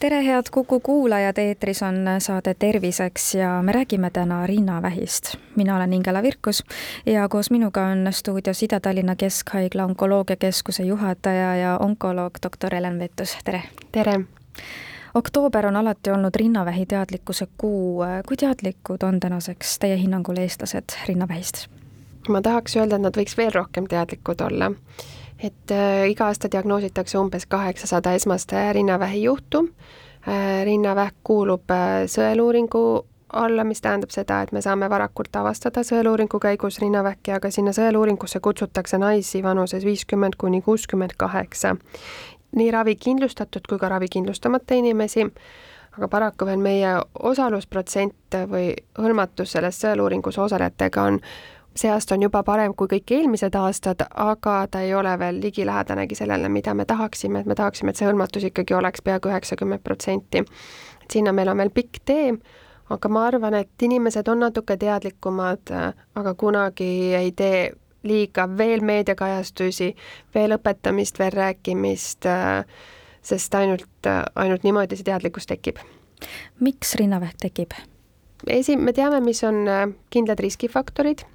tere, head Kuku kuulajad, eetris on saade Terviseks ja me räägime täna rinnavähist. mina olen Ingela Virkus ja koos minuga on stuudios Ida-Tallinna Keskhaigla onkoloogiakeskuse juhataja ja onkoloog doktor Helen Vettus, tere! tere! oktoober on alati olnud rinnavähi teadlikkuse kuu. kui teadlikud on tänaseks teie hinnangul eestlased rinnavähist? ma tahaks öelda, et nad võiks veel rohkem teadlikud olla et äh, iga aasta diagnoositakse umbes kaheksasada esmast rinnavähi juhtu äh,. rinnavähk kuulub äh, sõeluuringu alla, mis tähendab seda, et me saame varakult avastada sõeluuringu käigus rinnavähki, aga sinna sõeluuringusse kutsutakse naisi vanuses viiskümmend kuni kuuskümmend kaheksa. nii ravikindlustatud kui ka ravikindlustamata inimesi, aga paraku veel meie osalusprotsent või hõlmatus selles sõeluuringus osalejatega on see aasta on juba parem kui kõik eelmised aastad, aga ta ei ole veel ligilähedanegi sellele, mida me tahaksime, et me tahaksime, et see hõlmatus ikkagi oleks peaaegu üheksakümmend protsenti. et sinna meil on veel pikk tee, aga ma arvan, et inimesed on natuke teadlikumad, aga kunagi ei tee liiga veel meediakajastusi, veel õpetamist, veel rääkimist, sest ainult, ainult niimoodi see teadlikkus tekib. miks rinnavähk tekib? esi, me teame, mis on kindlad riskifaktorid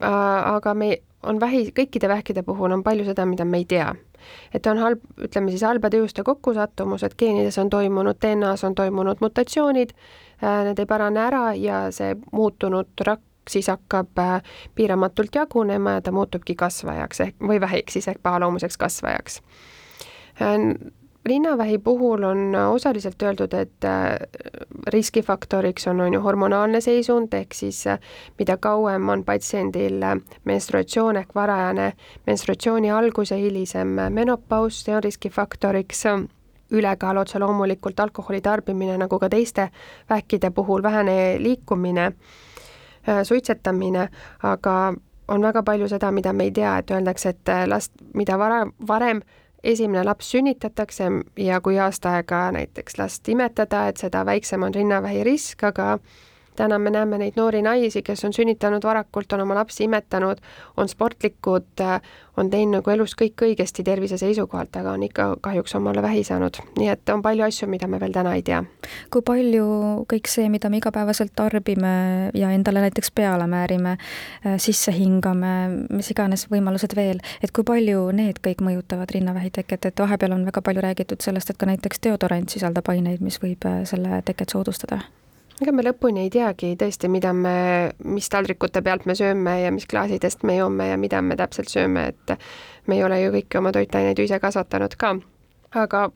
aga me, on vähi, kõikide vähkide puhul on palju seda, mida me ei tea. et on halb, ütleme siis halbade juhuste kokkusattumus, et geenides on toimunud, DNA-s on toimunud mutatsioonid, need ei parane ära ja see muutunud rakk siis hakkab piiramatult jagunema ja ta muutubki kasvajaks ehk, või vähiks siis ehk pahaloomuseks kasvajaks rinnavähi puhul on osaliselt öeldud, et äh, riskifaktoriks on, on ju hormonaalne seisund, ehk siis äh, mida kauem on patsiendil äh, menstruatsioon ehk varajane menstruatsiooni algus ja hilisem menopaus, see on riskifaktoriks. Ülekaal otse loomulikult alkoholi tarbimine, nagu ka teiste vähkide puhul, vähene liikumine, suitsetamine, aga on väga palju seda, mida me ei tea, et öeldakse, et last, mida vara, varem esimene laps sünnitatakse ja kui aasta aega näiteks last imetada, et seda väiksem on rinnavähi risk, aga täna me näeme neid noori naisi, kes on sünnitanud varakult, on oma lapsi imetanud, on sportlikud, on teinud nagu elus kõik õigesti tervise seisukohalt, aga on ikka kahjuks omale vähi saanud. nii et on palju asju, mida me veel täna ei tea. kui palju kõik see, mida me igapäevaselt tarbime ja endale näiteks peale määrime, sisse hingame, mis iganes võimalused veel, et kui palju need kõik mõjutavad rinnavähi teket, et vahepeal on väga palju räägitud sellest, et ka näiteks deodorant sisaldab aineid, mis võib selle teket soodustada ega me lõpuni ei teagi tõesti, mida me, mis taldrikute pealt me sööme ja mis klaasidest me joome ja mida me täpselt sööme, et me ei ole ju kõiki oma toitaineid ise kasvatanud ka. aga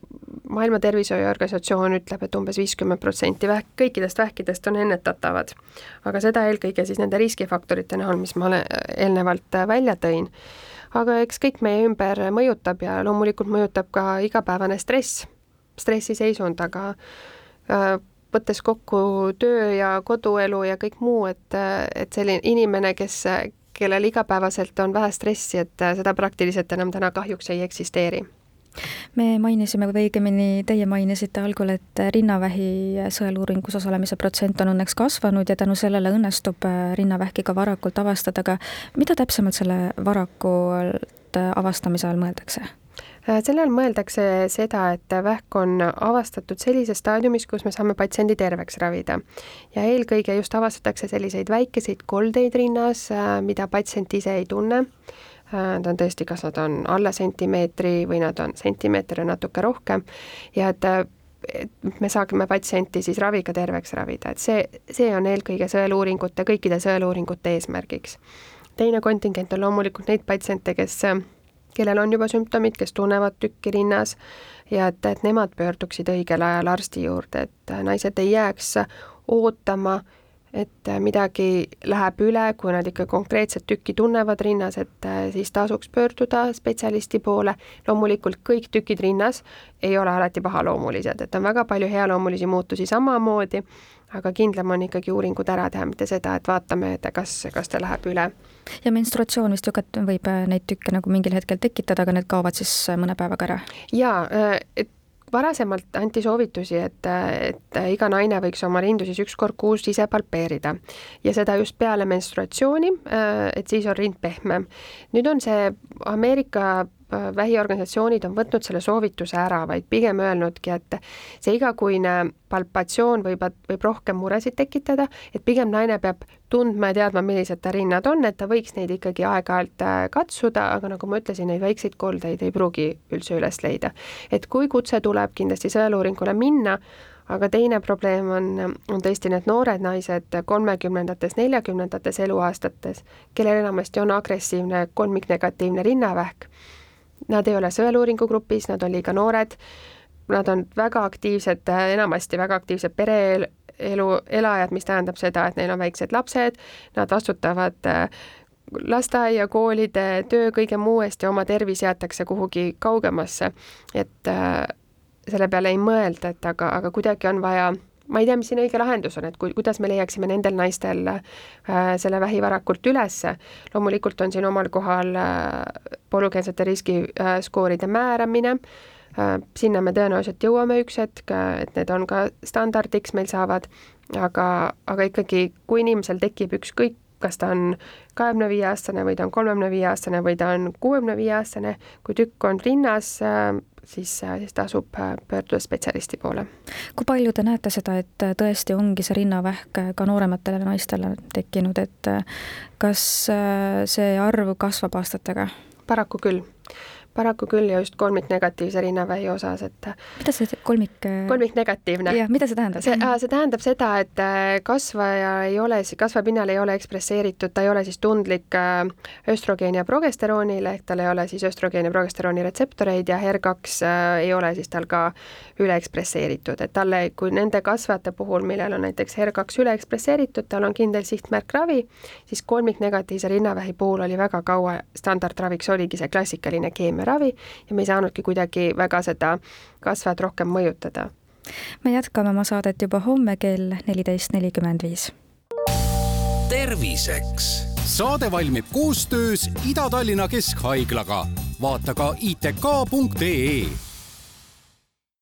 Maailma Tervishoiuorganisatsioon ütleb, et umbes viiskümmend protsenti vähk, kõikidest vähkidest on ennetatavad. aga seda eelkõige siis nende riskifaktorite näol, mis ma eelnevalt välja tõin. aga eks kõik meie ümber mõjutab ja loomulikult mõjutab ka igapäevane stress, stressiseisund, aga äh, võttes kokku töö ja koduelu ja kõik muu, et, et selline inimene, kes, kellel igapäevaselt on vähe stressi, et seda praktiliselt enam täna kahjuks ei eksisteeri. Me mainisime või õigemini teie mainisite algul, et rinnavähi sõeluuringus osalemise protsent on õnneks kasvanud ja tänu sellele õnnestub rinnavähki ka varakult avastada, aga mida täpsemalt selle varakult avastamise all mõeldakse? Äh, selle all mõeldakse seda, et vähk on avastatud sellises staadiumis, kus me saame patsiendi terveks ravida. ja eelkõige just avastatakse selliseid väikeseid koldeid rinnas, äh, mida patsient ise ei tunne. Äh, Need on tõesti, kas nad on alla sentimeetri või nad on sentimeeter ja natuke rohkem ja et et me saame patsienti siis raviga terveks ravida, et see, see on eelkõige sõeluuringute, kõikide sõeluuringute eesmärgiks. Teine kontingent on loomulikult neid patsiente, kes kellel on juba sümptomid, kes tunnevad tükki rinnas ja et, et nemad pöörduksid õigel ajal arsti juurde, et naised ei jääks ootama et midagi läheb üle, kui nad ikka konkreetset tükki tunnevad rinnas, et siis tasuks pöörduda spetsialisti poole. loomulikult kõik tükid rinnas ei ole alati pahaloomulised, et on väga palju healoomulisi muutusi samamoodi, aga kindlam on ikkagi uuringud ära teha, mitte seda, et vaatame, et kas, kas ta läheb üle. ja menstruatsioon vist ju ka võib neid tükke nagu mingil hetkel tekitada, aga need kaovad siis mõne päevaga ära? jaa, et varasemalt anti soovitusi, et, et iga naine võiks oma rindu siis üks kord kuus ise palpeerida ja seda just peale menstruatsiooni, et siis on rind pehmem. nüüd on see Ameerika Äh, vähiorganisatsioonid on võtnud selle soovituse ära, vaid pigem öelnudki, et see igakuine palpatsioon võib, võib rohkem muresid tekitada, et pigem naine peab tundma ja teadma, millised ta rinnad on, et ta võiks neid ikkagi aeg-ajalt äh, katsuda, aga nagu ma ütlesin, neid väikseid koldeid ei pruugi üldse üles leida. et kui kutse tuleb, kindlasti sõeluuringule minna, aga teine probleem on, on tõesti need noored naised kolmekümnendates, neljakümnendates eluaastates, kellel enamasti on agressiivne kolmiknegatiivne rinnavähk Nad ei ole sõeluuringu grupis, nad on liiga noored, nad on väga aktiivsed, enamasti väga aktiivsed pereelu elajad, mis tähendab seda, et neil on väiksed lapsed, nad vastutavad äh, lasteaia, koolide, töö, kõige muu eest ja oma tervis jäetakse kuhugi kaugemasse. et äh, selle peale ei mõelda, et aga, aga kuidagi on vaja ma ei tea, mis siin õige lahendus on, et ku-, kuidas me leiaksime nendel naistel äh, selle vähi varakult ülesse. loomulikult on siin omal kohal äh, polügeensete riskiskooride äh, määramine äh,, sinna me tõenäoliselt jõuame üks hetk, et need on ka standardiks meil saavad, aga, aga ikkagi, kui inimesel tekib ükskõik, kas ta on kahekümne viie aastane või ta on kolmekümne viie aastane või ta on kuuekümne viie aastane, kui tükk on rinnas äh,, siis, siis tasub äh, pöörduda spetsialisti poole. kui palju te näete seda, et äh, tõesti ongi see rinnavähk äh, ka noorematele naistele tekkinud, et kas see arv kasvab aastatega? paraku küll paraku küll ja just kolmiknegatiivse rinnavähi osas, et mida see kolmik kolmiknegatiivne? jah, mida see tähendab? see, see tähendab seda, et äh, kasvaja ei ole, kasvajapinnal ei ole ekspresseeritud, ta ei ole siis tundlik äh, östrogeeni ja progesteroonile, ehk tal ei ole siis östrogeeni ja progesterooni retseptoreid ja HER2 äh, ei ole siis tal ka üleekspresseeritud, et talle, kui nende kasvajate puhul, millel on näiteks HER2 üleekspresseeritud, tal on kindel sihtmärk ravi, siis kolmiknegatiivse rinnavähi puhul oli väga kaua standardraviks oligi see klassikaline keemia ravi ja me ei saanudki kuidagi väga seda kasvajat rohkem mõjutada. me jätkame oma saadet juba homme kell neliteist nelikümmend viis. terviseks. saade valmib koostöös Ida-Tallinna Keskhaiglaga. vaata ka itk.ee